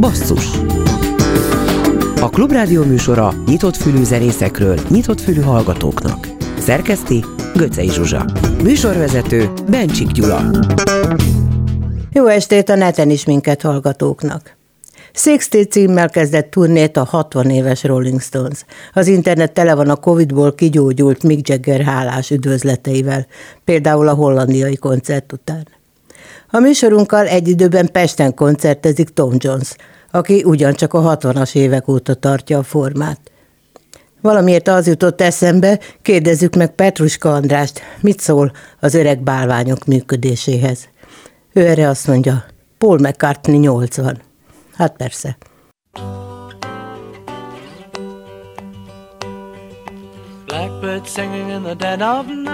Basszus A Klubrádió műsora nyitott fülű zenészekről, nyitott fülű hallgatóknak. Szerkeszti Göcej Zsuzsa. Műsorvezető Bencsik Gyula. Jó estét a neten is minket hallgatóknak. Sixty címmel kezdett turnét a 60 éves Rolling Stones. Az internet tele van a Covid-ból kigyógyult Mick Jagger hálás üdvözleteivel, például a hollandiai koncert után. A műsorunkkal egy időben Pesten koncertezik Tom Jones, aki ugyancsak a 60-as évek óta tartja a formát. Valamiért az jutott eszembe, kérdezzük meg Petruska Andrást, mit szól az öreg bálványok működéséhez. Ő erre azt mondja, Paul McCartney 80. Hát persze. Blackbird singing in the dead of night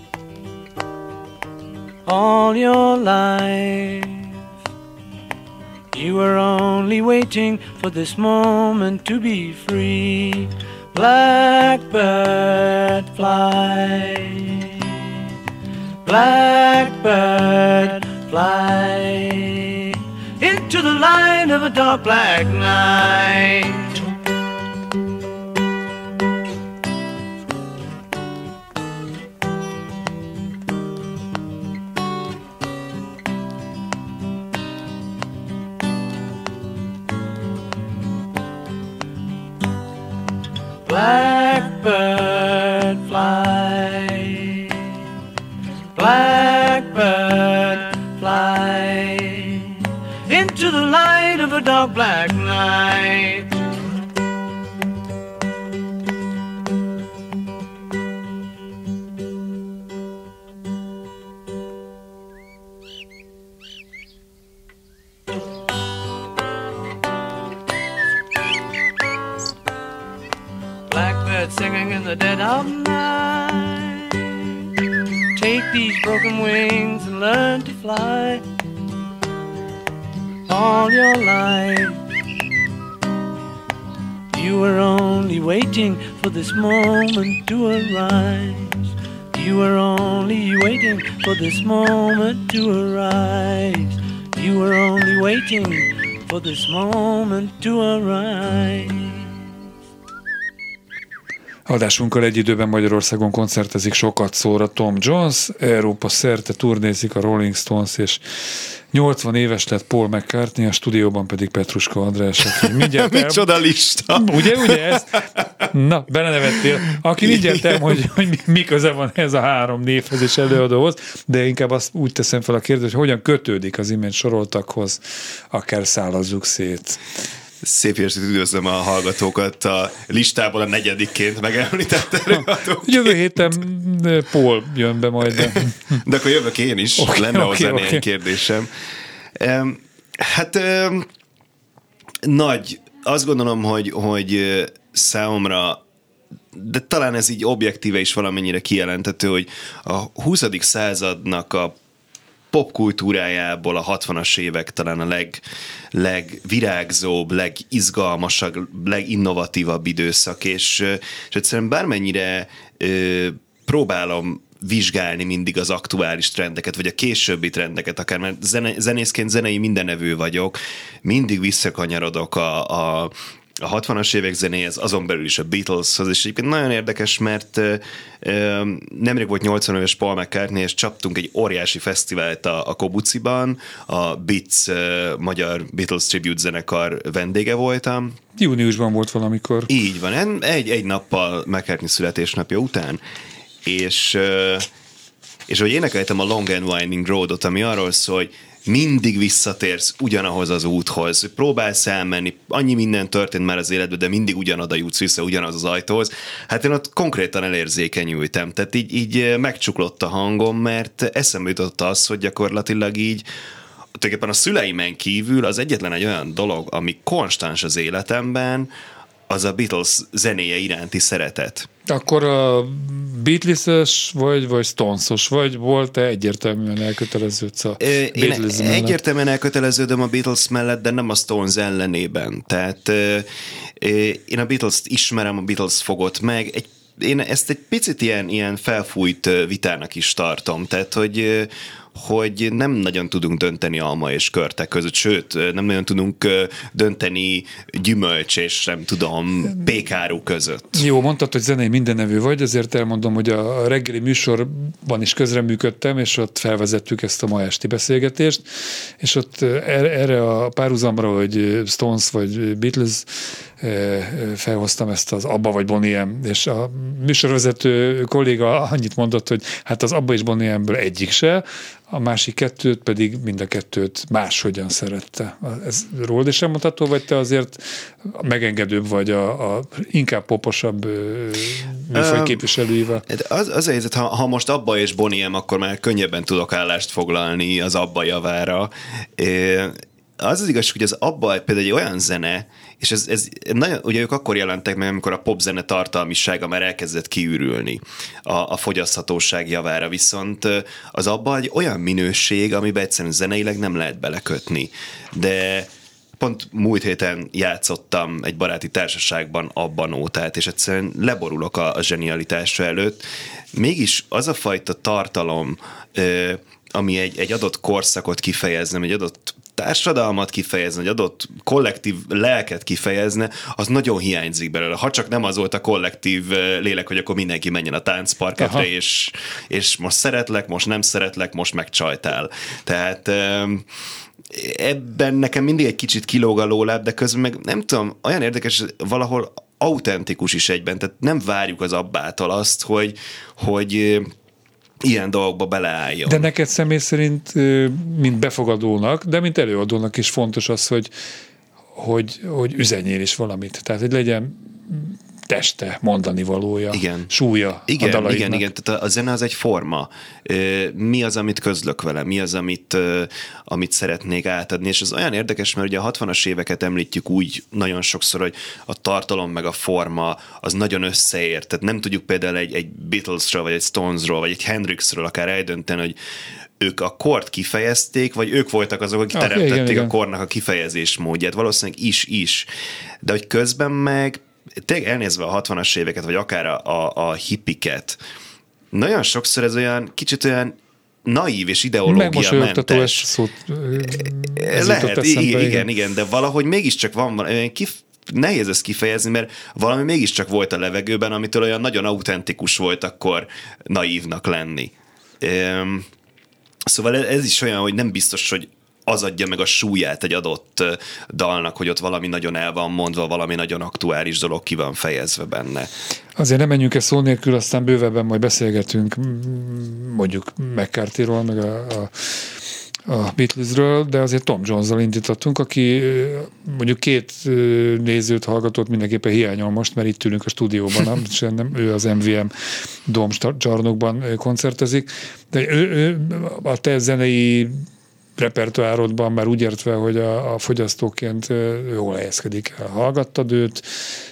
all your life. You were only waiting for this moment to be free. Blackbird fly. Blackbird fly into the light of a dark black night. Of black night. Blackbird singing in the dead of night. Take these broken wings and learn to fly all your life. You were only waiting for this moment to arise. You were only waiting for this moment to arise. You were only waiting for this moment to arise. Adásunkkal egy időben Magyarországon koncertezik sokat szóra Tom Jones, Európa szerte turnézik a Rolling Stones, és 80 éves lett Paul McCartney, a stúdióban pedig Petruska András, aki mindjárt. Micsoda lista! Ugye, ugye ez? Na, belenevettél. Aki mindjárt el, hogy, hogy mi köze van ez a három névhez és előadóhoz, de inkább azt úgy teszem fel a kérdést, hogy hogyan kötődik az imént soroltakhoz, akár szállazzuk szét. Szép estét üdvözlöm a hallgatókat a listából a negyedikként megemlített előadók. Jövő héten Paul jön be majd. De, de akkor jövök én is, okay, lenne okay, hozzá okay. néhány kérdésem. Hát nagy, azt gondolom, hogy, hogy számomra de talán ez így objektíve is valamennyire kijelentető, hogy a 20. századnak a popkultúrájából a 60-as évek talán a leg, legvirágzóbb, legizgalmasabb, leginnovatívabb időszak, és, és egyszerűen bármennyire ö, próbálom vizsgálni mindig az aktuális trendeket, vagy a későbbi trendeket, akár mert zene, zenészként zenei mindenevő vagyok, mindig visszakanyarodok a, a, a 60-as évek zenéhez, azon belül is a Beatleshoz, és egyébként nagyon érdekes, mert ö, nemrég volt 80 éves Paul McCartney, és csaptunk egy óriási fesztivált a, a Kobuciban, a Beats ö, magyar Beatles Tribute zenekar vendége voltam. Júniusban volt valamikor. Így van, egy, egy nappal McCartney születésnapja után, és ö, és hogy énekeltem a Long and Winding Road-ot, ami arról szól, hogy mindig visszatérsz ugyanahoz az úthoz, próbálsz elmenni, annyi minden történt már az életben, de mindig ugyanoda jutsz vissza, ugyanaz az ajtóhoz. Hát én ott konkrétan elérzékenyültem, tehát így, így megcsuklott a hangom, mert eszembe jutott az, hogy gyakorlatilag így tulajdonképpen a szüleimen kívül az egyetlen egy olyan dolog, ami konstans az életemben, az a Beatles zenéje iránti szeretet. Akkor a Beatles-es vagy, vagy Stones-os vagy, volt-e egyértelműen elköteleződsz a Beatles Én mellett? egyértelműen elköteleződöm a Beatles mellett, de nem a Stones ellenében. Tehát én a Beatles-t ismerem, a Beatles fogott meg, egy én ezt egy picit ilyen, ilyen felfújt vitának is tartom, tehát hogy, hogy nem nagyon tudunk dönteni alma és körtek között, sőt, nem nagyon tudunk dönteni gyümölcs és nem tudom, pékáru között. Jó, mondtad, hogy zenei mindenevő vagy, ezért elmondom, hogy a reggeli műsorban is közreműködtem, és ott felvezettük ezt a ma esti beszélgetést, és ott er-, erre a párhuzamra, hogy Stones vagy Beatles felhoztam ezt az Abba vagy Boniem, és a műsorvezető kolléga annyit mondott, hogy hát az Abba és Boniemből egyik se, a másik kettőt pedig mind a kettőt máshogyan szerette. Ez rólad is elmondható, vagy te azért megengedőbb vagy a, a inkább poposabb műfaj képviselőivel? Hát az, az a helyzet, ha, ha most Abba és Boniem, akkor már könnyebben tudok állást foglalni az Abba javára. Az az igazság, hogy az Abba például egy olyan zene, és ez, ez nagyon, ugye ők akkor jelentek meg, amikor a popzene tartalmisága már elkezdett kiürülni a, a fogyaszthatóság javára, viszont az abban egy olyan minőség, amiben egyszerűen zeneileg nem lehet belekötni. De pont múlt héten játszottam egy baráti társaságban abban nótát, és egyszerűen leborulok a, a zsenialitásra előtt. Mégis az a fajta tartalom, ami egy, egy adott korszakot kifejezne, egy adott társadalmat kifejezni, egy adott kollektív lelket kifejezne, az nagyon hiányzik belőle. Ha csak nem az volt a kollektív lélek, hogy akkor mindenki menjen a táncparketre, és, és most szeretlek, most nem szeretlek, most megcsajtál. Tehát ebben nekem mindig egy kicsit kilóg a lóláb, de közben meg nem tudom, olyan érdekes, valahol autentikus is egyben, tehát nem várjuk az abbától azt, hogy, hogy ilyen dolgokba beleálljon. De neked személy szerint, mint befogadónak, de mint előadónak is fontos az, hogy, hogy, hogy üzenjél is valamit. Tehát, hogy legyen teste, mondani valója, igen. súlya igen, a dalaidnak. Igen, igen, tehát a zene az egy forma. Mi az, amit közlök vele, mi az, amit, amit szeretnék átadni, és ez olyan érdekes, mert ugye a 60-as éveket említjük úgy nagyon sokszor, hogy a tartalom meg a forma az nagyon összeért, tehát nem tudjuk például egy, egy Beatlesről, vagy egy Stonesról, vagy egy Hendrixről akár eldönteni, hogy ők a kort kifejezték, vagy ők voltak azok, akik ah, teremtették igen, igen. a kornak a kifejezés módját. Valószínűleg is, is. De hogy közben meg tényleg elnézve a 60-as éveket, vagy akár a, a, a hippiket, nagyon sokszor ez olyan kicsit olyan naív és ideológia mentes. szót Lehet, igen, igen, igen, de valahogy mégiscsak van olyan kif, nehéz ezt kifejezni, mert valami mégiscsak volt a levegőben, amitől olyan nagyon autentikus volt akkor naívnak lenni. Szóval ez is olyan, hogy nem biztos, hogy az adja meg a súlyát egy adott dalnak, hogy ott valami nagyon el van mondva, valami nagyon aktuális dolog ki van fejezve benne. Azért nem menjünk ezt szó nélkül, aztán bővebben majd beszélgetünk mondjuk McCarthy-ról, meg a, a a Beatlesről, de azért Tom Jones-zal indítottunk, aki mondjuk két nézőt hallgatott mindenképpen hiányol most, mert itt ülünk a stúdióban, nem, nem ő az MVM Dom csarnokban koncertezik, de ő, ő a te zenei repertoárodban már úgy értve, hogy a, a fogyasztóként jól helyezkedik el. Hallgattad őt,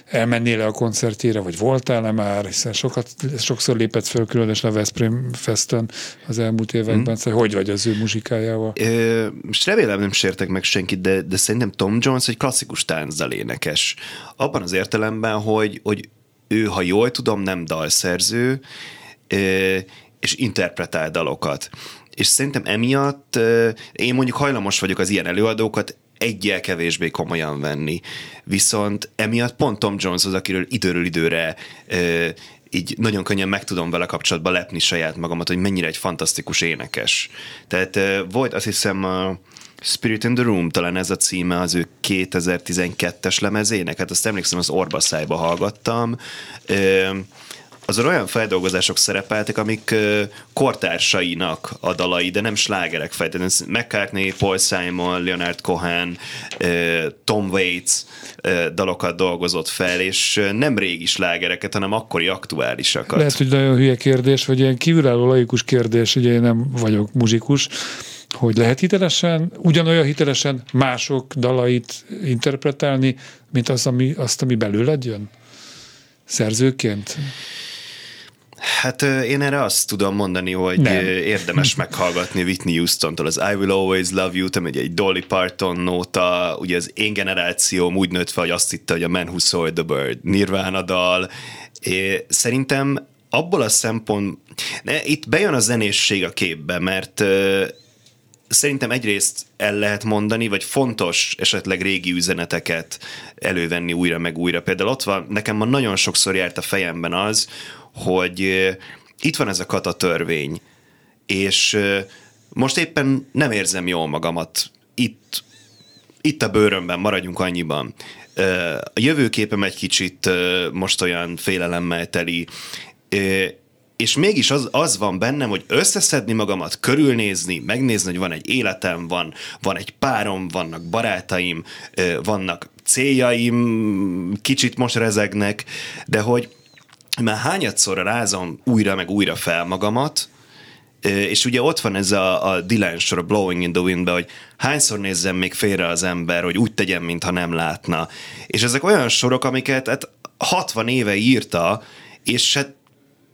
elmennél le a koncertjére, vagy voltál-e már, hiszen sokat, sokszor lépett föl, különösen a Veszprém Festen az elmúlt években. Mm. Szóval hogy vagy az ő muzsikájával? Ö, most remélem nem sértek meg senkit, de, de szerintem Tom Jones egy klasszikus táncdalénekes. Abban az értelemben, hogy, hogy ő, ha jól tudom, nem dalszerző, és interpretál dalokat és szerintem emiatt én mondjuk hajlamos vagyok az ilyen előadókat egyel kevésbé komolyan venni. Viszont emiatt pont Tom Jones az, akiről időről időre így nagyon könnyen meg tudom vele kapcsolatban lepni saját magamat, hogy mennyire egy fantasztikus énekes. Tehát volt azt hiszem a Spirit in the Room, talán ez a címe az ő 2012-es lemezének, hát azt emlékszem, az Orbaszájba hallgattam azon olyan feldolgozások szerepeltek, amik kortársainak a dalai, de nem slágerek feltétlenül. McCartney, Paul Simon, Leonard Cohen, Tom Waits dalokat dolgozott fel, és nem régi slágereket, hanem akkori aktuálisakat. Lehet, hogy nagyon hülye kérdés, vagy ilyen kívülálló laikus kérdés, ugye én nem vagyok muzsikus, hogy lehet hitelesen, ugyanolyan hitelesen mások dalait interpretálni, mint az, ami, azt, ami belőled jön? Szerzőként? Hát én erre azt tudom mondani, hogy Nem. érdemes meghallgatni Whitney Houston-tól az I Will Always Love You, te egy Dolly Parton nóta, ugye az én generációm úgy nőtt fel, hogy azt hitte, hogy a Man Who Sold the Bird, Nirvana dal. É, szerintem abból a szempont, ne, itt bejön a zenészség a képbe, mert szerintem egyrészt el lehet mondani, vagy fontos esetleg régi üzeneteket elővenni újra meg újra. Például ott van, nekem ma nagyon sokszor járt a fejemben az, hogy itt van ez a kata törvény, és most éppen nem érzem jól magamat itt, itt a bőrömben, maradjunk annyiban. A jövőképem egy kicsit most olyan félelemmel teli, és mégis az, az van bennem, hogy összeszedni magamat, körülnézni, megnézni, hogy van egy életem, van, van egy párom, vannak barátaim, vannak céljaim, kicsit most rezegnek, de hogy már hányadszor rázom újra meg újra fel magamat, és ugye ott van ez a, a Dylan sor, a Blowing in the wind hogy hányszor nézzem még félre az ember, hogy úgy tegyen, mintha nem látna. És ezek olyan sorok, amiket hát 60 éve írta, és hát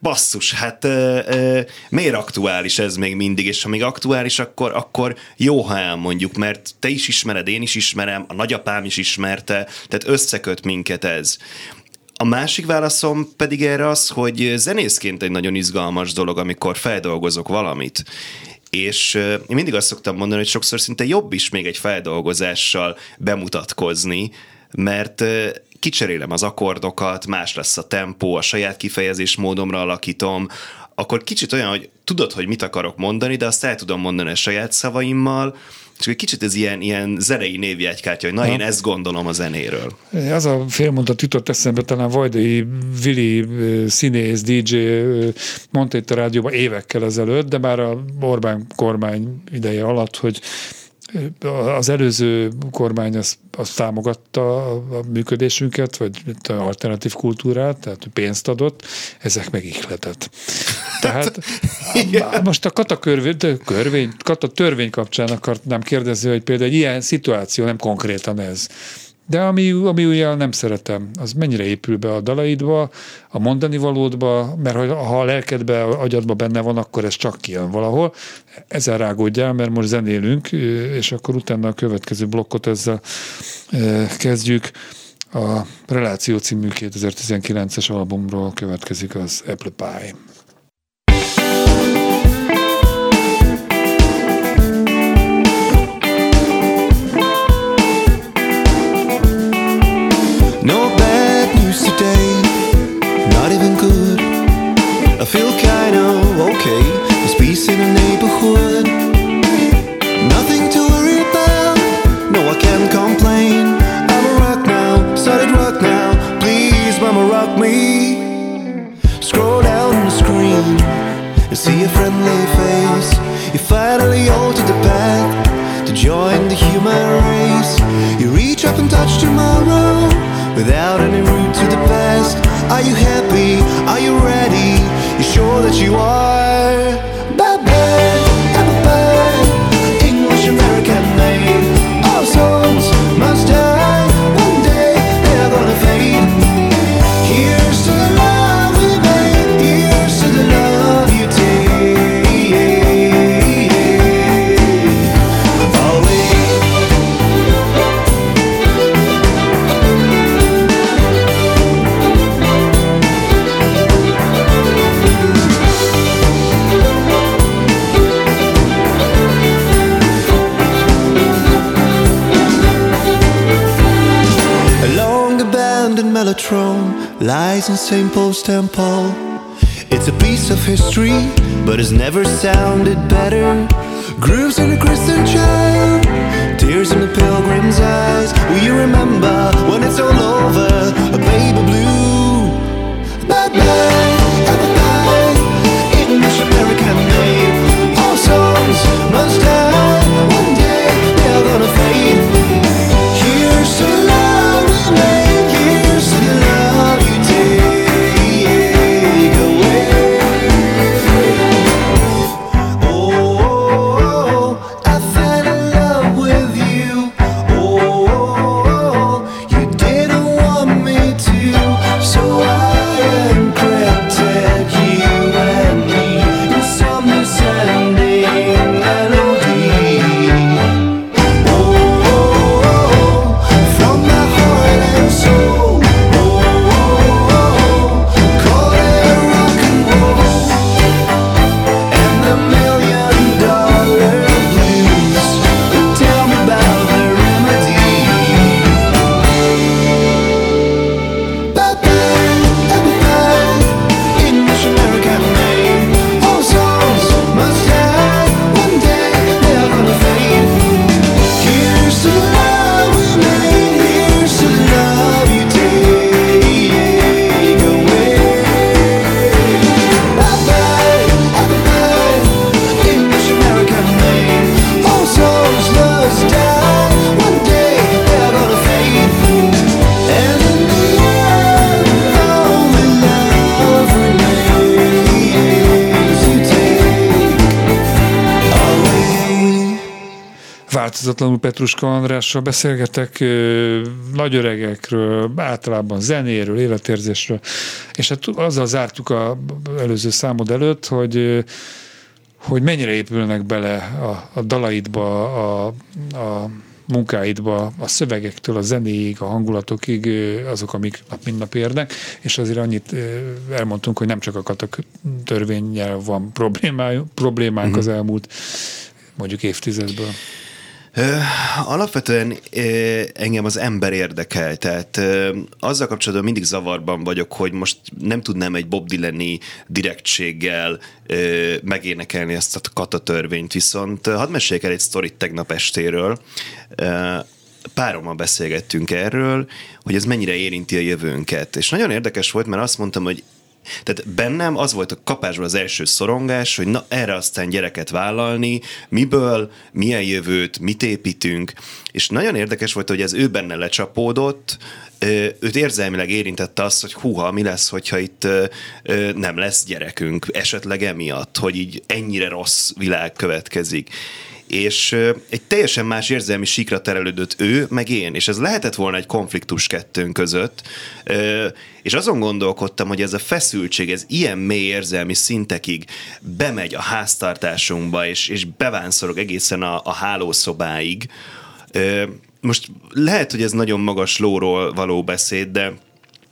basszus, hát ö, ö, miért aktuális ez még mindig, és ha még aktuális, akkor, akkor jó, ha elmondjuk, mert te is ismered, én is ismerem, a nagyapám is ismerte, tehát összeköt minket ez. A másik válaszom pedig erre az, hogy zenészként egy nagyon izgalmas dolog, amikor feldolgozok valamit. És én mindig azt szoktam mondani, hogy sokszor szinte jobb is még egy feldolgozással bemutatkozni, mert kicserélem az akkordokat, más lesz a tempó, a saját kifejezés módomra alakítom, akkor kicsit olyan, hogy tudod, hogy mit akarok mondani, de azt el tudom mondani a saját szavaimmal, csak egy kicsit ez ilyen, ilyen zenei névjegykártya, hogy na, na én ezt gondolom a zenéről. Az a félmondat jutott eszembe, talán Vajdai Vili színész, DJ mondta itt a rádióban évekkel ezelőtt, de már a Orbán kormány ideje alatt, hogy az előző kormány az, az támogatta a működésünket, vagy a alternatív kultúrát, tehát pénzt adott, ezek meg ihletett. Tehát most a kata körvény, körvény, kata törvény kapcsán akartam kérdezni, hogy például egy ilyen szituáció, nem konkrétan ez, de ami, ami ugye nem szeretem, az mennyire épül be a dalaidba, a mondani valódba, mert ha a lelkedbe, a agyadba benne van, akkor ez csak kijön valahol. Ezzel rágódjál, mert most zenélünk, és akkor utána a következő blokkot ezzel kezdjük. A Reláció című 2019-es albumról következik az Apple Pie. No bad news today, not even good. I feel kinda. without any route to the past? Are you happy? Are you ready? You sure that you are? St. Paul's Temple. It's a piece of history, but it's never sounded better. Grooves in a Christian child, tears in the pilgrim's eyes. Will you remember when it's all over? A baby blue, bye változatlanul Petruska Andrással beszélgetek nagyöregekről, általában zenéről, életérzésről, és hát azzal zártuk a előző számod előtt, hogy hogy mennyire épülnek bele a, a dalaidba, a, a munkáidba, a szövegektől, a zenéig, a hangulatokig azok, amik nap mint nap érnek, és azért annyit elmondtunk, hogy nem csak a katak törvényel van problémánk uh-huh. az elmúlt mondjuk évtizedből. Alapvetően engem az ember érdekel, tehát azzal kapcsolatban mindig zavarban vagyok, hogy most nem tudnám egy Bob Dylan-i direktséggel megénekelni ezt a katatörvényt, viszont hadd meséljek el egy sztorit tegnap estéről. Párommal beszélgettünk erről, hogy ez mennyire érinti a jövőnket. És nagyon érdekes volt, mert azt mondtam, hogy tehát bennem az volt a kapásból az első szorongás, hogy na erre aztán gyereket vállalni, miből, milyen jövőt, mit építünk, és nagyon érdekes volt, hogy ez ő benne lecsapódott, őt érzelmileg érintette azt, hogy húha, mi lesz, hogyha itt nem lesz gyerekünk, esetleg emiatt, hogy így ennyire rossz világ következik és egy teljesen más érzelmi síkra terelődött ő, meg én, és ez lehetett volna egy konfliktus kettőnk között, és azon gondolkodtam, hogy ez a feszültség, ez ilyen mély érzelmi szintekig bemegy a háztartásunkba, és, és bevánszorog egészen a, a hálószobáig. Most lehet, hogy ez nagyon magas lóról való beszéd, de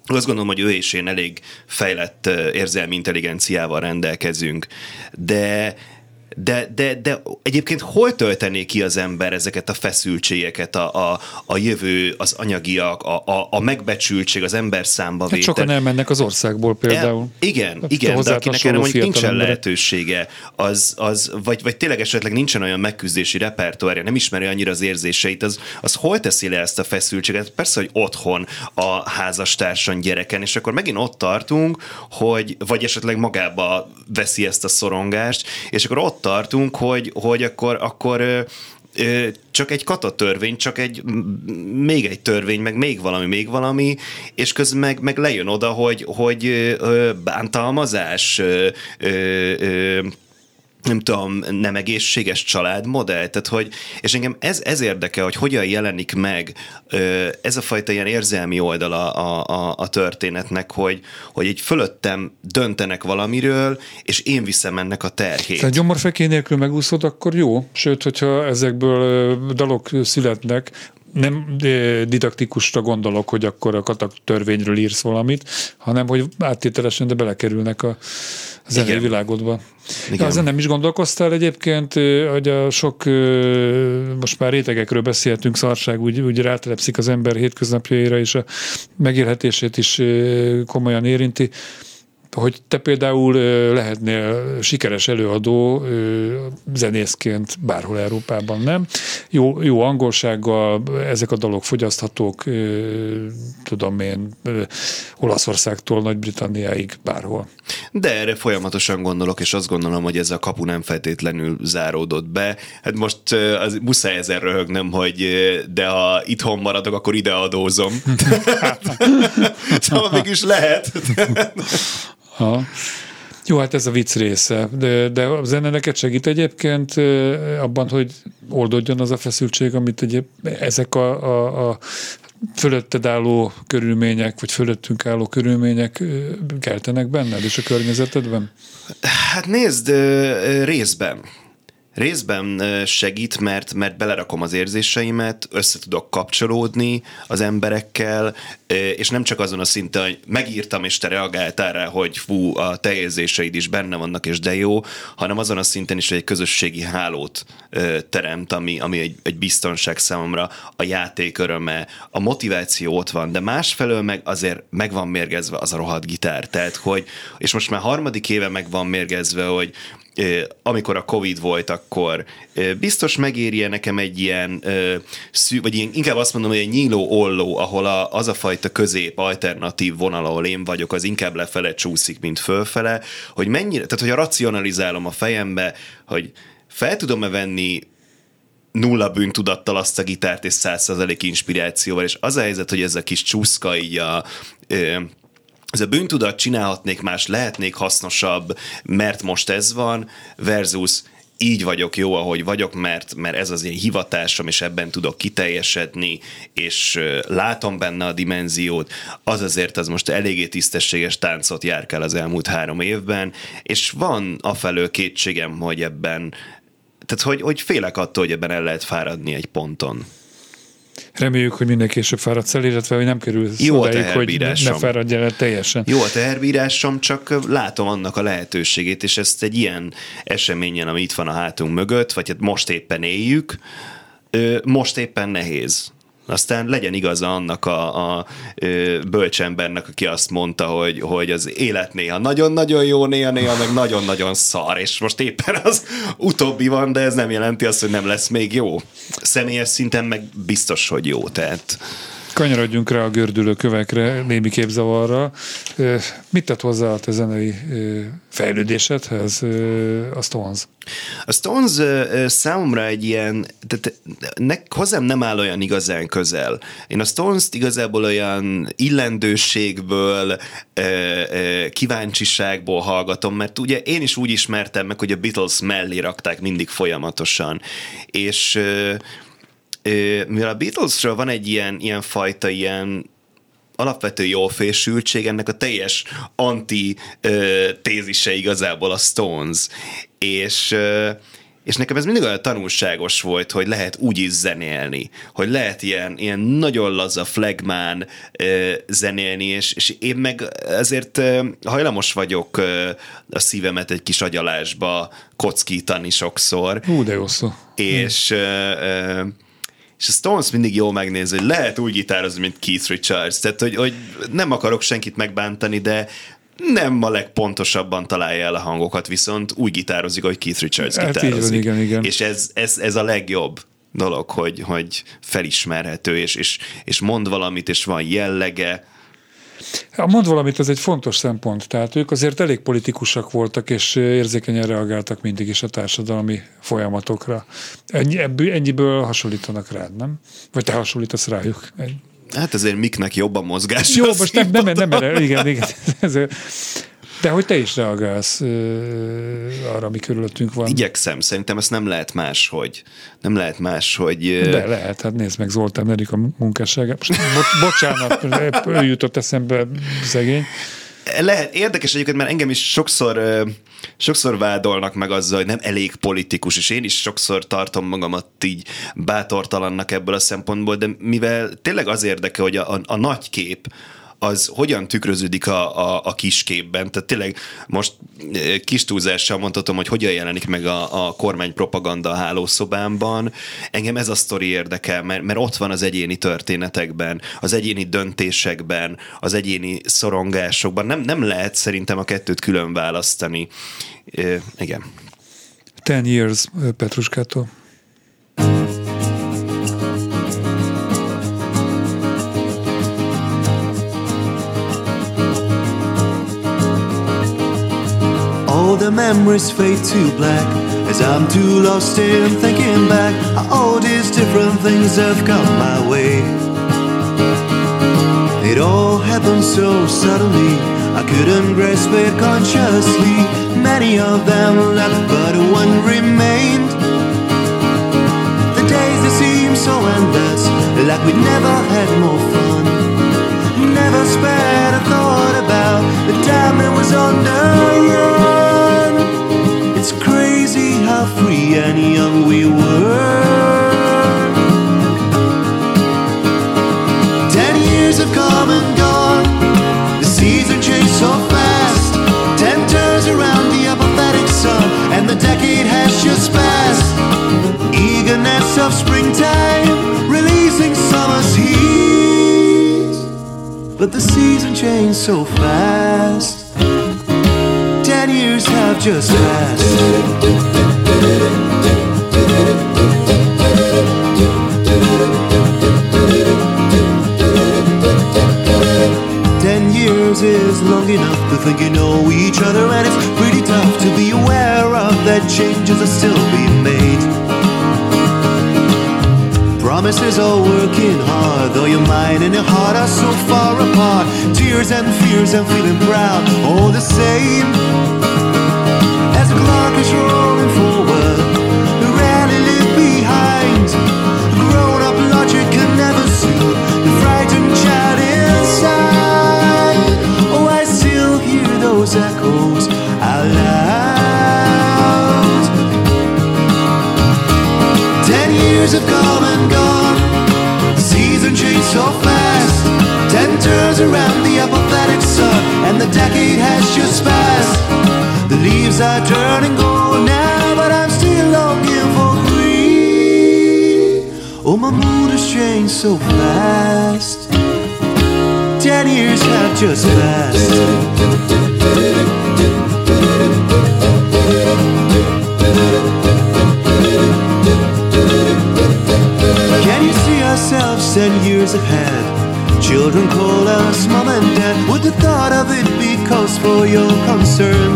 azt gondolom, hogy ő és én elég fejlett érzelmi intelligenciával rendelkezünk, de de, de, de egyébként hol töltené ki az ember ezeket a feszültségeket, a, a, a jövő, az anyagiak, a, a, a megbecsültség, az ember számba hát sokan elmennek az országból például. El, igen, hát igen, de akinek erre mondjuk nincsen emberek. lehetősége, az, az, vagy, vagy tényleg esetleg nincsen olyan megküzdési repertoárja, nem ismeri annyira az érzéseit, az, az hol teszi le ezt a feszültséget? Persze, hogy otthon, a házastársan, gyereken, és akkor megint ott tartunk, hogy vagy esetleg magába veszi ezt a szorongást, és akkor ott tartunk, hogy, hogy akkor, akkor csak egy katatörvény, csak egy még egy törvény, meg még valami, még valami, és közben meg, meg lejön oda, hogy, hogy bántalmazás, nem tudom, nem egészséges családmodell, tehát hogy, és engem ez, ez érdekel, hogy hogyan jelenik meg ez a fajta ilyen érzelmi oldala a, a, a történetnek, hogy, hogy egy fölöttem döntenek valamiről, és én viszem ennek a terhét. Tehát gyomorfeké nélkül megúszod, akkor jó, sőt, hogyha ezekből dalok születnek, nem didaktikusra gondolok, hogy akkor a katak törvényről írsz valamit, hanem hogy áttételesen, de belekerülnek a zenei világodba. Igen. Ezen nem is gondolkoztál egyébként, hogy a sok, most már rétegekről beszéltünk, szarság úgy, úgy rátelepszik az ember hétköznapjaira, és a megélhetését is komolyan érinti hogy te például lehetnél sikeres előadó zenészként bárhol Európában, nem? Jó, jó angolsággal ezek a dalok fogyaszthatók, tudom én, Olaszországtól Nagy-Britanniáig bárhol. De erre folyamatosan gondolok, és azt gondolom, hogy ez a kapu nem feltétlenül záródott be. Hát most az muszáj ezen röhögnem, hogy de ha itthon maradok, akkor ide adózom. szóval mégis lehet. Ha. Jó, hát ez a vicc része, de, de a zene neked segít egyébként abban, hogy oldódjon az a feszültség, amit egyéb, ezek a, a, a fölötted álló körülmények, vagy fölöttünk álló körülmények keltenek benned és a környezetedben? Hát nézd, részben. Részben segít, mert, mert belerakom az érzéseimet, össze tudok kapcsolódni az emberekkel, és nem csak azon a szinten, hogy megírtam, és te reagáltál rá, hogy fú, a te érzéseid is benne vannak, és de jó, hanem azon a szinten is, hogy egy közösségi hálót teremt, ami, ami egy, egy biztonság számomra, a játék öröme, a motiváció ott van, de másfelől meg azért meg van mérgezve az a rohadt gitár, tehát hogy, és most már harmadik éve meg van mérgezve, hogy amikor a Covid volt, akkor biztos megéri nekem egy ilyen, vagy ilyen, inkább azt mondom, hogy egy nyíló olló, ahol a, az a fajta közép alternatív vonal, ahol én vagyok, az inkább lefele csúszik, mint fölfele, hogy mennyire, tehát hogyha racionalizálom a fejembe, hogy fel tudom-e venni nulla bűntudattal azt a gitárt és százszerzalék inspirációval, és az a helyzet, hogy ez a kis csúszka így a, ez a bűntudat csinálhatnék más, lehetnék hasznosabb, mert most ez van, versus így vagyok jó, ahogy vagyok, mert, mert ez az én hivatásom, és ebben tudok kiteljesedni, és látom benne a dimenziót, az azért az most eléggé tisztességes táncot jár el az elmúlt három évben, és van afelől kétségem, hogy ebben, tehát hogy, hogy félek attól, hogy ebben el lehet fáradni egy ponton. Reméljük, hogy minden később fáradsz el, illetve hogy nem kerül Jó a odáig, hogy ne fáradj el teljesen. Jó a teherbírásom, csak látom annak a lehetőségét, és ezt egy ilyen eseményen, ami itt van a hátunk mögött, vagy hát most éppen éljük, most éppen nehéz. Aztán legyen igaza annak a, a bölcsembernek, aki azt mondta, hogy, hogy az élet néha nagyon-nagyon jó, néha-néha meg nagyon-nagyon szar, és most éppen az utóbbi van, de ez nem jelenti azt, hogy nem lesz még jó. Személyes szinten meg biztos, hogy jó, tehát Kanyarodjunk rá a gördülő kövekre, némi képzavarra. Mit tett hozzá a te zenei fejlődésedhez a Stones? A Stones számomra egy ilyen, tehát ne, hozzám nem áll olyan igazán közel. Én a Stones-t igazából olyan illendőségből, kíváncsiságból hallgatom, mert ugye én is úgy ismertem meg, hogy a Beatles mellé rakták mindig folyamatosan. És mivel a Beatlesről van egy ilyen, ilyen fajta ilyen alapvető jófésültség, ennek a teljes anti tézise igazából a Stones. És és nekem ez mindig olyan tanulságos volt, hogy lehet úgy is zenélni, hogy lehet ilyen, ilyen nagyon laza flagmán ö, zenélni, és, és én meg ezért ö, hajlamos vagyok ö, a szívemet egy kis agyalásba kockítani sokszor. Hú, de jó szó. És ö, ö, és a Stones mindig jól megnézi, hogy lehet úgy gitározni, mint Keith Richards. Tehát, hogy, hogy nem akarok senkit megbántani, de nem a legpontosabban találja el a hangokat, viszont úgy gitározik, hogy Keith Richards hát gitározik. Igen, igen. És ez, ez, ez a legjobb dolog, hogy, hogy felismerhető, és, és, és mond valamit, és van jellege, mond valamit, ez egy fontos szempont. Tehát ők azért elég politikusak voltak, és érzékenyen reagáltak mindig is a társadalmi folyamatokra. Ennyi, ebből, ennyiből hasonlítanak rád, nem? Vagy te hasonlítasz rájuk? Hát ezért miknek jobban mozgás. Jó, most nem, nem, nem, nem, igen, igen. Ez, de hogy te is reagálsz arra, ami körülöttünk van. Igyekszem, szerintem ezt nem lehet más, hogy nem lehet más, hogy... De lehet, hát nézd meg Zoltán Erika munkásságát. Most, bo- bocsánat, ő jutott eszembe szegény. Lehet, érdekes egyébként, mert engem is sokszor, sokszor vádolnak meg azzal, hogy nem elég politikus, és én is sokszor tartom magamat így bátortalannak ebből a szempontból, de mivel tényleg az érdeke, hogy a, a, a nagy kép, az hogyan tükröződik a, a, a kisképben. Tehát tényleg most eh, kis túlzással mondhatom, hogy hogyan jelenik meg a, a kormány propaganda a hálószobámban. Engem ez a sztori érdekel, mert, mert ott van az egyéni történetekben, az egyéni döntésekben, az egyéni szorongásokban. Nem, nem lehet szerintem a kettőt külön választani. E, igen. Ten years Petruskától. All the memories fade to black. As I'm too lost in thinking back All these different things have come my way. It all happened so suddenly I couldn't grasp it consciously. Many of them left but one remained. The days they seem so endless Like we never had more fun. Never spared a thought about the time that was under how free and young we were. Ten years have come and gone, the season changed so fast. Ten turns around the apathetic sun, and the decade has just passed. Eagerness of springtime, releasing summer's heat. But the season changed so fast. Ten years have just passed. Think you know each other, and it's pretty tough to be aware of that changes are still being made. Promises are working hard, though your mind and your heart are so far apart. Tears and fears and feeling proud, all the same. As the clock is rolling so fast. Ten years have just passed. Can you see ourselves ten years ahead? Children call us mom and dad. Would the thought of it be cause for your concern?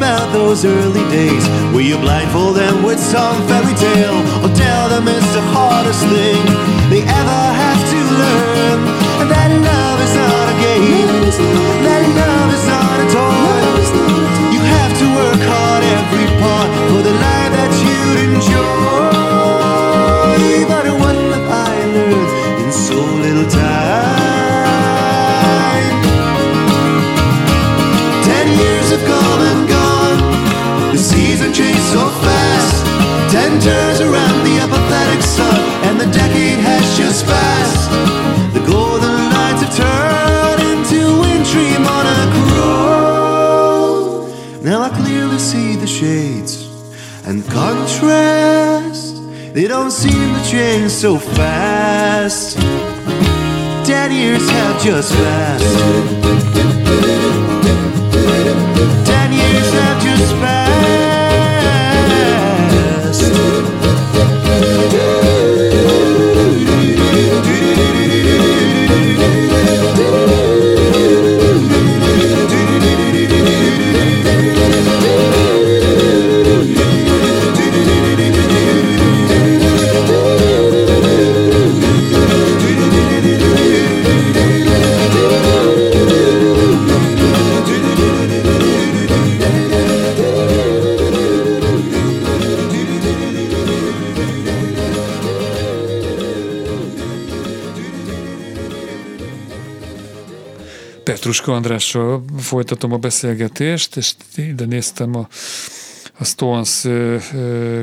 About those early days, will you blindfold them with some fairy tale? Or tell them it's the hardest thing they ever have to learn? And that love is not a game, that love is not a toy. You have to work hard every part for the life that you'd enjoy. But what have I learned in so little time? Turns around the apathetic sun, and the decade has just passed. The golden lights have turned into wintry monochrome. Now I clearly see the shades and contrast. They don't seem to change so fast. Ten years have just passed. Ten years have just passed. Petruska Andrással folytatom a beszélgetést, és ide néztem a, a Stones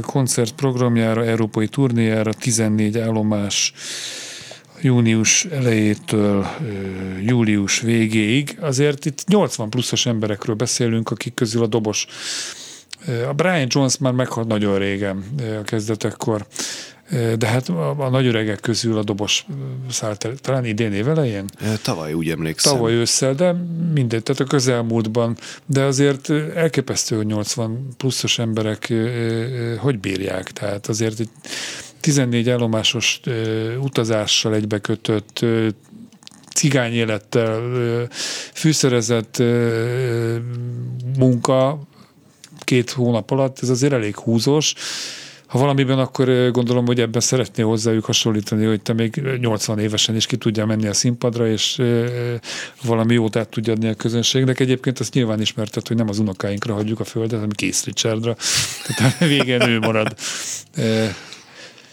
koncertprogramjára, európai turnéjára, 14 állomás június elejétől július végéig. Azért itt 80 pluszos emberekről beszélünk, akik közül a dobos a Brian Jones már meghalt nagyon régen a kezdetekkor, de hát a, a nagy öregek közül a dobos szállt talán idén évelején? Tavaly úgy emlékszem. Tavaly ősszel, de mindegy, tehát a közelmúltban, de azért elképesztő, hogy 80 pluszos emberek hogy bírják, tehát azért egy 14 állomásos utazással egybekötött cigány élettel fűszerezett munka két hónap alatt, ez azért elég húzós. Ha valamiben, akkor gondolom, hogy ebben szeretné hozzájuk hasonlítani, hogy te még 80 évesen is ki tudja menni a színpadra, és valami jót át tudja adni a közönségnek. Egyébként azt nyilván ismertet, hogy nem az unokáinkra hagyjuk a földet, hanem Keith Richardra. Tehát végén ő marad.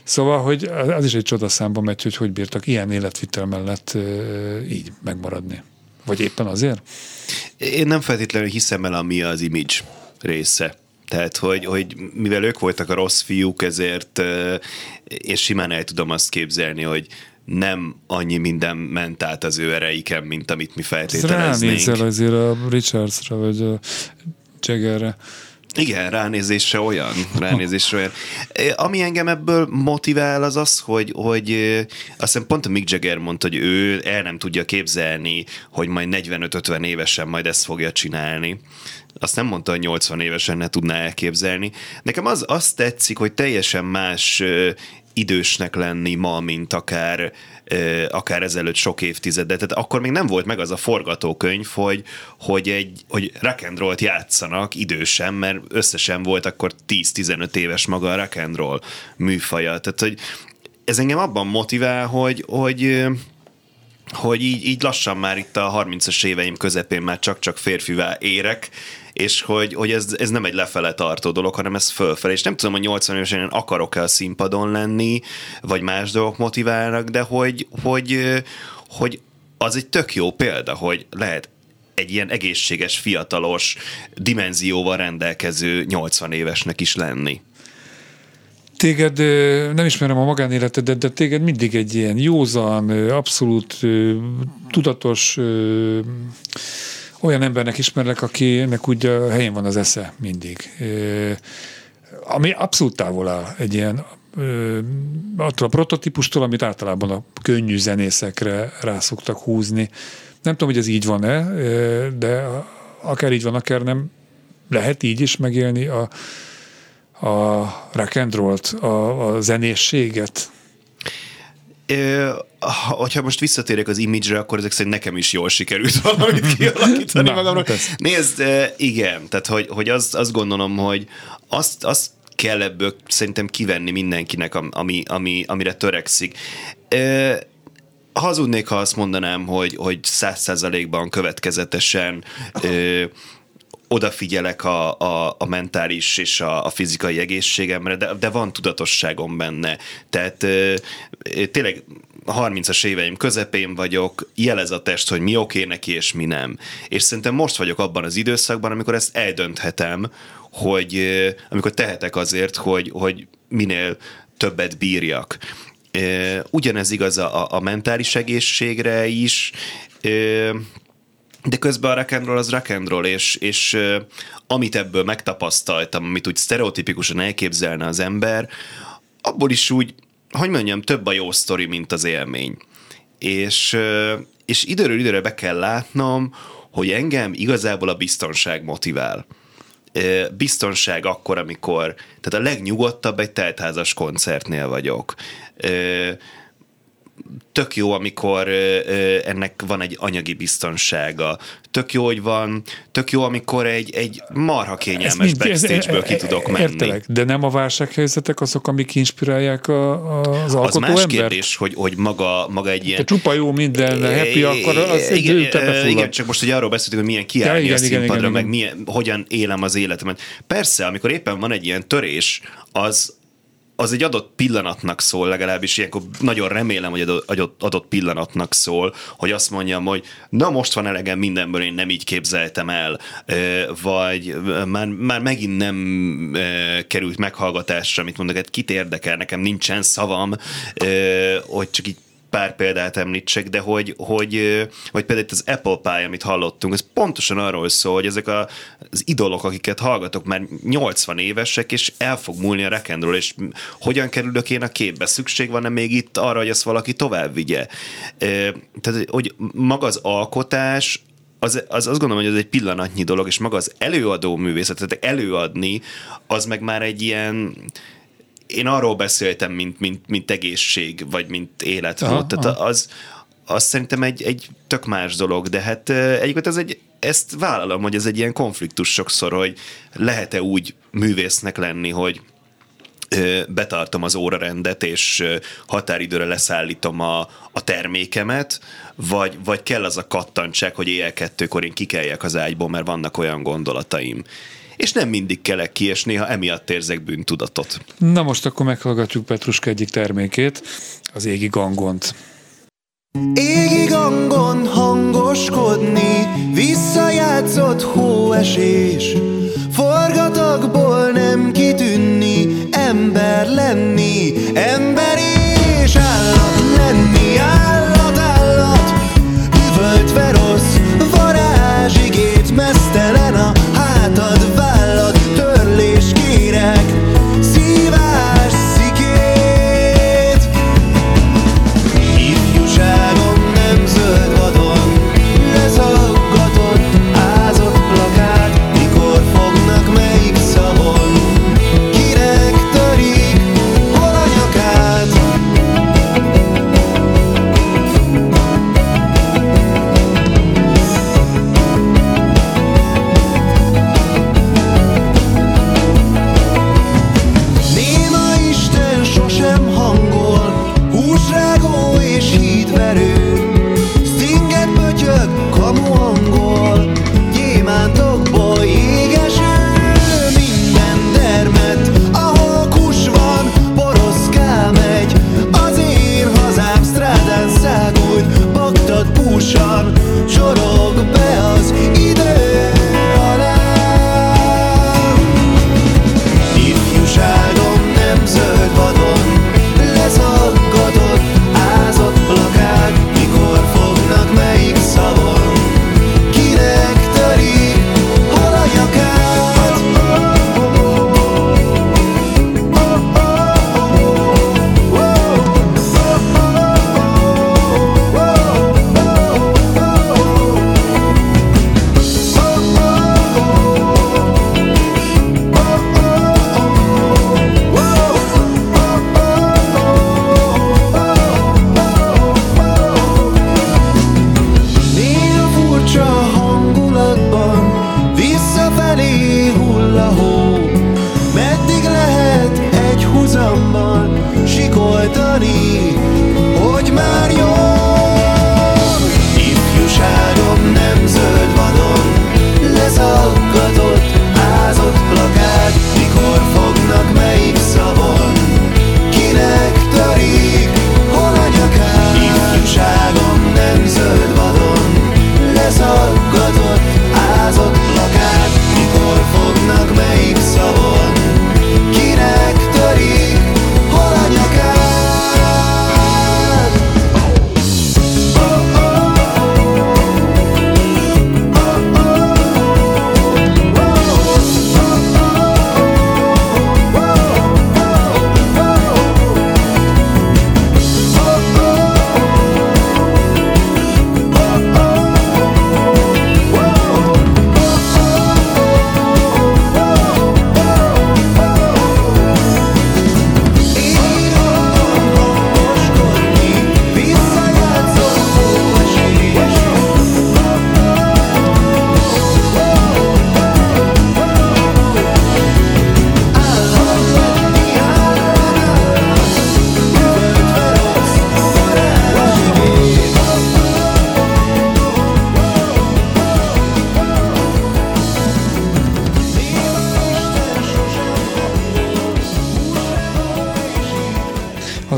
Szóval, hogy az is egy csodaszámba megy, hogy hogy bírtak ilyen életvitel mellett így megmaradni. Vagy éppen azért? Én nem feltétlenül hiszem el, ami az image része. Tehát, hogy, hogy mivel ők voltak a rossz fiúk, ezért és simán el tudom azt képzelni, hogy nem annyi minden ment át az ő ereiken, mint amit mi feltételeznénk. Ránézel azért a Richardsra, vagy a Jaggerre. Igen, ránézésre olyan, ránézésre olyan. Ami engem ebből motivál az az, hogy, hogy azt hiszem pont a Mick Jagger mondta, hogy ő el nem tudja képzelni, hogy majd 45-50 évesen majd ezt fogja csinálni. Azt nem mondta, hogy 80 évesen ne tudná elképzelni. Nekem az, az tetszik, hogy teljesen más idősnek lenni ma, mint akár akár ezelőtt sok évtizedet. Tehát akkor még nem volt meg az a forgatókönyv, hogy, hogy egy hogy rock and roll-t játszanak idősen, mert összesen volt akkor 10-15 éves maga a rock and roll műfaja. Tehát, hogy ez engem abban motivál, hogy, hogy hogy így, így lassan már itt a 30-as éveim közepén már csak-csak férfivá érek, és hogy, hogy ez, ez nem egy lefele tartó dolog, hanem ez fölfelé. És nem tudom, hogy 80 évesen akarok-e a színpadon lenni, vagy más dolgok motiválnak, de hogy, hogy, hogy az egy tök jó példa, hogy lehet egy ilyen egészséges, fiatalos dimenzióval rendelkező 80 évesnek is lenni. Téged, nem ismerem a magánéletedet, de téged mindig egy ilyen józan, abszolút tudatos olyan embernek ismerlek, akinek úgy a helyén van az esze mindig. Ami abszolút távol áll egy ilyen attól a prototípustól, amit általában a könnyű zenészekre rá szoktak húzni. Nem tudom, hogy ez így van-e, de akár így van, akár nem, lehet így is megélni a, a rock and roll-t, a, a zenészséget? hogyha most visszatérek az image akkor ezek szerint nekem is jól sikerült valamit kialakítani Na, magamról. Hát Nézd, igen, tehát hogy, hogy azt, azt gondolom, hogy azt, azt kell ebből szerintem kivenni mindenkinek, ami, ami, amire törekszik. Hazudnék, ha azt mondanám, hogy, hogy száz százalékban következetesen odafigyelek a, a, a mentális és a, a fizikai egészségemre, de, de van tudatosságom benne. Tehát tényleg 30-as éveim közepén vagyok, jelez a test, hogy mi oké neki és mi nem. És szerintem most vagyok abban az időszakban, amikor ezt eldönthetem, hogy amikor tehetek azért, hogy, hogy minél többet bírjak. Ugyanez igaz a, a mentális egészségre is, de közben a rock az rock és, és amit ebből megtapasztaltam, amit úgy sztereotipikusan elképzelne az ember, abból is úgy, hogy mondjam, több a jó sztori, mint az élmény. És, és időről időre be kell látnom, hogy engem igazából a biztonság motivál. Biztonság akkor, amikor, tehát a legnyugodtabb egy teltházas koncertnél vagyok tök jó, amikor ennek van egy anyagi biztonsága. Tök jó, hogy van, tök jó, amikor egy, egy marha kényelmes backstage-ből ki tudok menni. Értelek, de nem a válsághelyzetek azok, amik inspirálják a, a, az alkotó Az más embert? kérdés, hogy, hogy maga, maga egy ilyen... Ha csupa jó minden, happy, akkor az igen, egy igen, csak most, hogy arról beszéltünk, hogy milyen kiállni ja, igen, a színpadra, igen, igen, meg milyen, hogyan élem az életemet. Persze, amikor éppen van egy ilyen törés, az, az egy adott pillanatnak szól, legalábbis ilyenkor nagyon remélem, hogy adott, adott pillanatnak szól, hogy azt mondjam, hogy na most van elegem mindenből, én nem így képzeltem el, vagy már, már megint nem került meghallgatásra, amit mondok, hát kit érdekel, nekem nincsen szavam, hogy csak így pár példát említsek, de hogy, hogy, hogy például itt az Apple Pie, amit hallottunk, ez pontosan arról szól, hogy ezek a, az idolok, akiket hallgatok, már 80 évesek, és el fog múlni a rekendről, és hogyan kerülök én a képbe? Szükség van-e még itt arra, hogy ezt valaki tovább vigye? Tehát, hogy maga az alkotás, az, az azt gondolom, hogy ez egy pillanatnyi dolog, és maga az előadó művészet, tehát előadni, az meg már egy ilyen én arról beszéltem, mint, mint, mint egészség, vagy mint életmód. Tehát az, az szerintem egy, egy tök más dolog, de hát egyébként ez egy, ezt vállalom, hogy ez egy ilyen konfliktus sokszor, hogy lehet-e úgy művésznek lenni, hogy betartom az órarendet, és határidőre leszállítom a, a termékemet, vagy, vagy kell az a kattantság, hogy éjjel kettőkor én kikeljek az ágyból, mert vannak olyan gondolataim és nem mindig kelek ki, és néha emiatt érzek bűntudatot. Na most akkor meghallgatjuk Petruska egyik termékét, az égi gangont. Égi gangon hangoskodni, visszajátszott hóesés, forgatagból nem kitűnni, ember lenni, ember és állat lenni, állat, állat,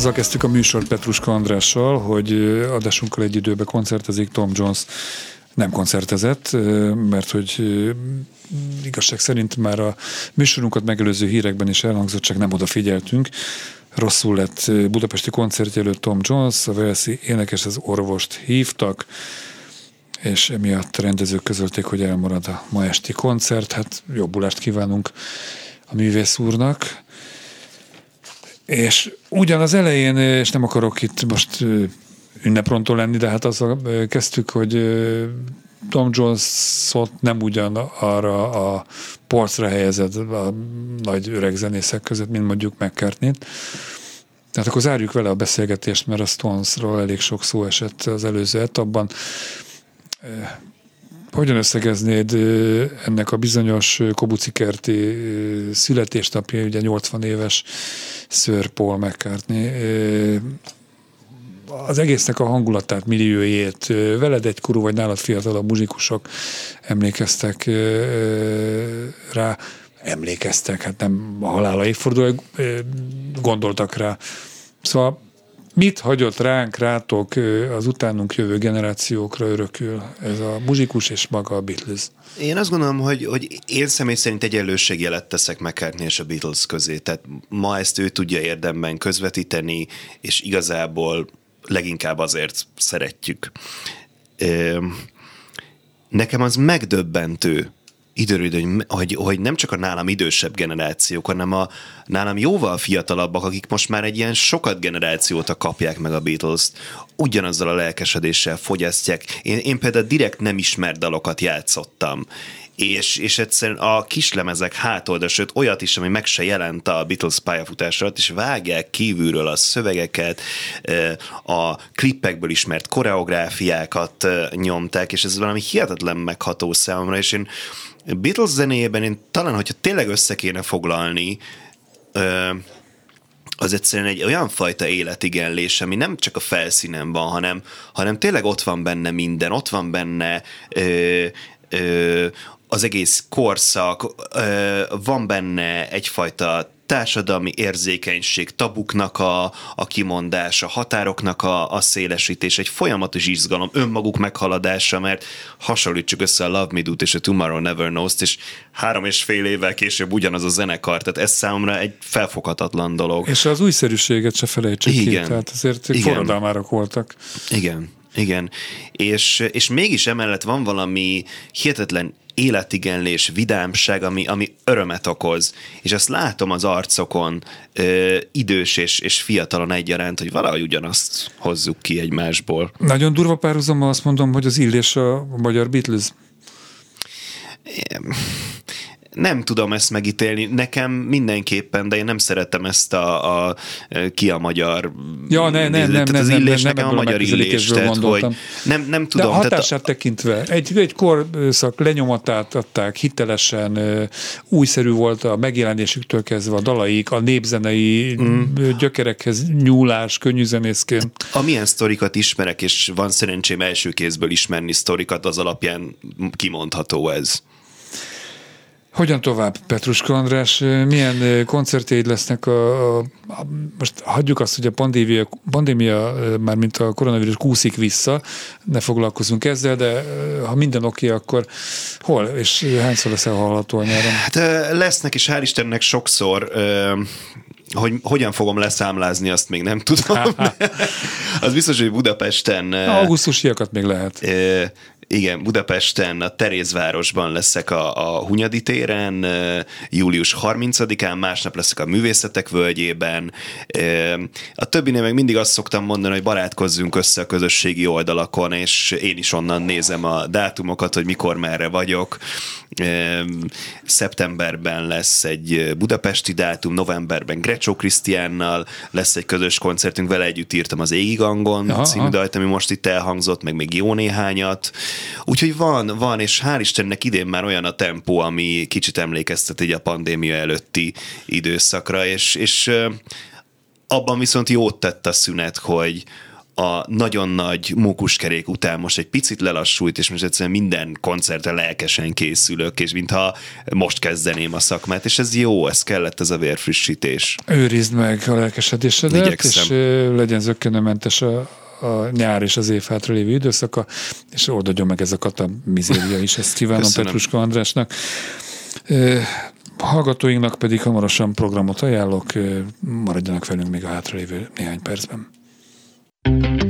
Azzal kezdtük a műsort Petruska Andrással, hogy adásunkkal egy időben koncertezik Tom Jones nem koncertezett, mert hogy igazság szerint már a műsorunkat megelőző hírekben is elhangzott, csak nem odafigyeltünk. Rosszul lett budapesti koncertje előtt Tom Jones, a Velszi énekes az orvost hívtak, és emiatt rendezők közölték, hogy elmarad a ma esti koncert. Hát jobbulást kívánunk a művész úrnak. És ugyan az elején, és nem akarok itt most ünneprontó lenni, de hát azzal kezdtük, hogy Tom Jones-ot nem ugyan arra a polcra helyezett a nagy öreg zenészek között, mint mondjuk mccartney Tehát akkor zárjuk vele a beszélgetést, mert a Stonesról elég sok szó esett az előző etapban. Hogyan összegeznéd ennek a bizonyos Kobucikerti születésnapja, ugye 80 éves Sir Paul McCartney az egésznek a hangulatát, milliójét, veled egykorú vagy nálad fiatalabb muzsikusok emlékeztek rá, emlékeztek, hát nem a halála évforduló, gondoltak rá. Szóval mit hagyott ránk, rátok az utánunk jövő generációkra örökül ez a muzsikus és maga a Beatles? Én azt gondolom, hogy, hogy én személy szerint egyenlőségjelet teszek McCartney és a Beatles közé. Tehát ma ezt ő tudja érdemben közvetíteni, és igazából leginkább azért szeretjük. Nekem az megdöbbentő időről, hogy, hogy nem csak a nálam idősebb generációk, hanem a nálam jóval fiatalabbak, akik most már egy ilyen sokat generációt kapják meg a Beatles-t, ugyanazzal a lelkesedéssel fogyasztják. Én, én például direkt nem ismert dalokat játszottam, és, és egyszerűen a kislemezek hátolda, sőt olyat is, ami meg se jelent a Beatles pályafutás alatt, és vágják kívülről a szövegeket, a klippekből ismert koreográfiákat nyomták, és ez valami hihetetlen megható számomra, és én Beatles zenéjében én talán, hogyha tényleg össze kéne foglalni, az egyszerűen egy olyan fajta életigenlés, ami nem csak a felszínen van, hanem, hanem tényleg ott van benne minden, ott van benne ö, ö, az egész korszak, van benne egyfajta társadalmi érzékenység, tabuknak a, a kimondása, határoknak a, a szélesítés, egy folyamatos izgalom, önmaguk meghaladása, mert hasonlítsuk össze a Love Me Do-t és a Tomorrow Never Knows-t, és három és fél évvel később ugyanaz a zenekar, tehát ez számomra egy felfoghatatlan dolog. És az újszerűséget se felejtsük Igen. ki, tehát azért Igen. forradalmárok voltak. Igen. Igen, és, és mégis emellett van valami hihetetlen életigenlés, vidámság, ami, ami örömet okoz. És azt látom az arcokon ö, idős és, és fiatalon egyaránt, hogy valahogy ugyanazt hozzuk ki egymásból. Nagyon durva párhuzammal azt mondom, hogy az Illés a magyar Beatles. Nem tudom ezt megítélni. Nekem mindenképpen, de én nem szeretem ezt a, a ki a magyar... Ja, ne, ne, nem, nem, az nem, illés nem, nekem a magyar illés. Tehát, hogy nem, nem tudom. De a hatását tehát a... tekintve, egy, egy korszak lenyomatát adták hitelesen, újszerű volt a megjelenésüktől kezdve a dalaik, a népzenei mm. gyökerekhez nyúlás, könnyű zenészként. A milyen sztorikat ismerek, és van szerencsém első kézből ismerni sztorikat, az alapján kimondható ez. Hogyan tovább, Petruska András? Milyen koncertjeid lesznek? A, a, a, most hagyjuk azt, hogy a pandémia, pandémia már mint a koronavírus kúszik vissza, ne foglalkozunk ezzel, de ha minden oké, okay, akkor hol és hányszor leszel hallható a nyáron? Hát lesznek, és hál' Istennek sokszor hogy hogyan fogom leszámlázni, azt még nem tudom. az biztos, hogy Budapesten... Augusztusiakat még lehet. Igen, Budapesten, a Terézvárosban leszek a, a Hunyadi téren, július 30-án, másnap leszek a Művészetek völgyében. A többinél meg mindig azt szoktam mondani, hogy barátkozzunk össze a közösségi oldalakon, és én is onnan nézem a dátumokat, hogy mikor merre vagyok. Szeptemberben lesz egy budapesti dátum, novemberben Grecsó Krisztiánnal lesz egy közös koncertünk, vele együtt írtam az Égigangon Aha, című dalt, ami most itt elhangzott, meg még jó néhányat. Úgyhogy van, van, és hál' Istennek idén már olyan a tempó, ami kicsit emlékeztet egy a pandémia előtti időszakra, és, és abban viszont jót tett a szünet, hogy, a nagyon nagy mókuskerék után most egy picit lelassult, és most egyszerűen minden koncertre lelkesen készülök, és mintha most kezdeném a szakmát, és ez jó, ez kellett ez a vérfrissítés. Őrizd meg a lelkesedésedet, Igyekszem. és legyen zökkenőmentes a, a nyár és az év hátra lévő időszaka, és oldodjon meg ezeket a mizéria is. Ezt kívánom Köszönöm. Petruska Andrásnak. Hallgatóinknak pedig hamarosan programot ajánlok, maradjanak velünk még a hátralévő néhány percben. Egy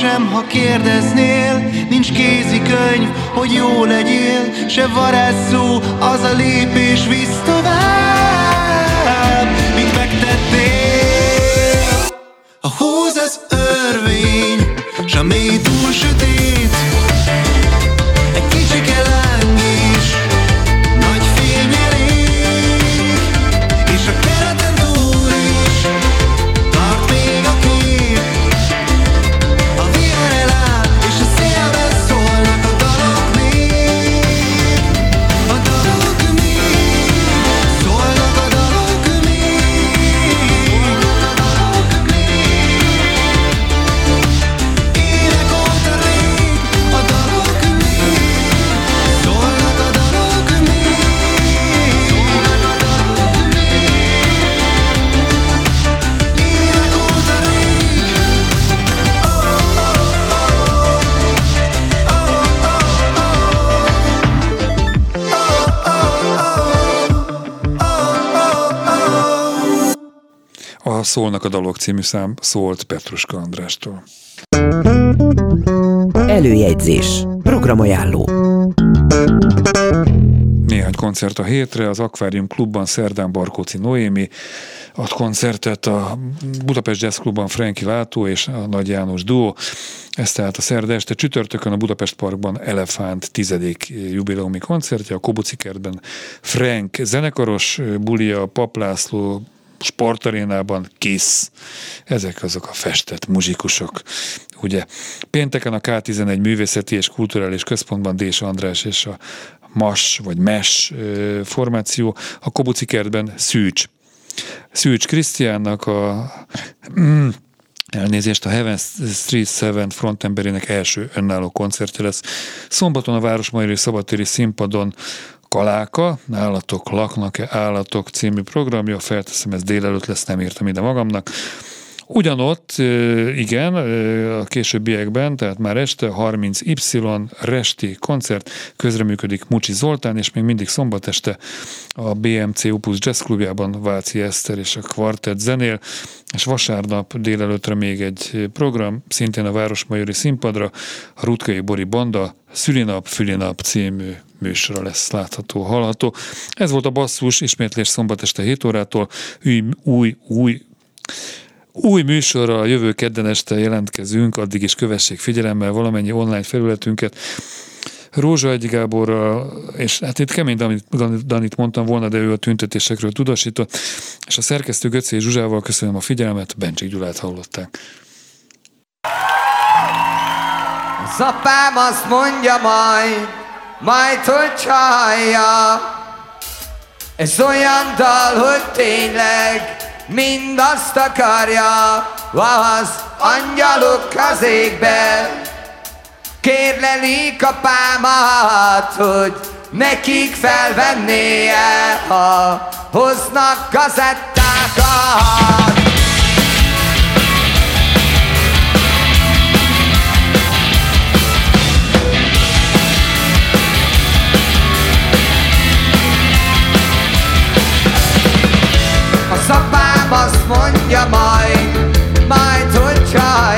sem, ha kérdeznél. Nincs kézikönyv, hogy jó legyél Se varázsszó, az a lépés visz tovább. Mit megtettél? A húz az örvény S a mély túl sötét Szólnak a dalok című szám szólt Petruska Andrástól. Előjegyzés. Programajánló. Néhány koncert a hétre, az Aquarium Klubban szerdán Barkóci Noémi, ad koncertet a Budapest Jazz Klubban Franki Váltó és a Nagy János Duo. Ez tehát a szerda este csütörtökön a Budapest Parkban Elefánt tizedik jubileumi koncertje, a Kobuci kertben Frank zenekaros, Bulia, Paplászló, sportarénában Kiss. Ezek azok a festett muzsikusok. Ugye pénteken a K11 Művészeti és Kulturális Központban Dés András és a MAS vagy MES formáció, a Kobuci kertben Szűcs. Szűcs Krisztiánnak a mm, elnézést a Heaven Street Seven frontemberének első önálló koncertje lesz. Szombaton a Városmajori Szabadtéri színpadon Kaláka, Állatok laknak-e állatok című programja, felteszem, ez délelőtt lesz, nem írtam ide magamnak. Ugyanott, igen, a későbbiekben, tehát már este 30Y Resti koncert, közreműködik Mucsi Zoltán, és még mindig szombat este a BMC Opus Jazz Klubjában Váci Eszter és a kvartett zenél, és vasárnap délelőttre még egy program, szintén a Városmajori színpadra, a Rutkai Bori Banda Szülinap, Fülinap című műsora lesz látható, hallható. Ez volt a basszus, ismétlés szombat este 7 órától, új, új, új új műsorral jövő kedden este jelentkezünk, addig is kövessék figyelemmel valamennyi online felületünket. Rózsa Egy Gáborral, és hát itt kemény Danit, Danit mondtam volna, de ő a tüntetésekről tudasított, és a szerkesztő Göcé Zsuzsával köszönöm a figyelmet, Bencsik Gyulát hallották. Az apám azt mondja majd, majd hogy hallja, ez olyan dal, hogy tényleg mindazt akarja, az angyalok az égben, kérlelik a pámat, hogy nekik felvennie, ha hoznak gazettákat. Azt mondja majd, majd hogy csalja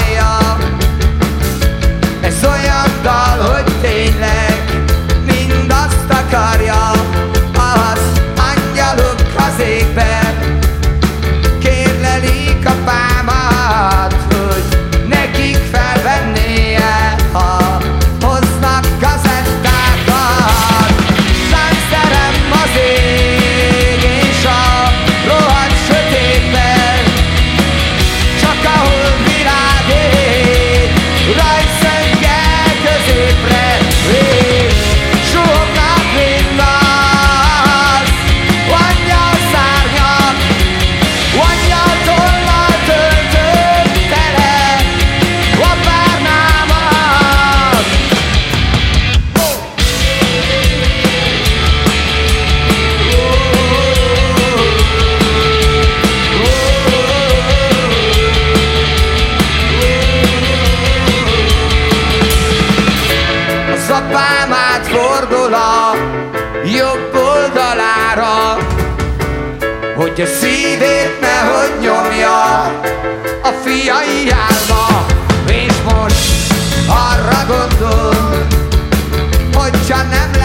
Hogy a szívét nehogy nyomja a fiai álma És most arra gondol, hogyha nem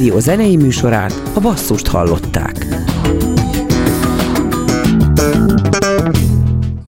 A Klubrádió zenei műsorát a basszust hallották.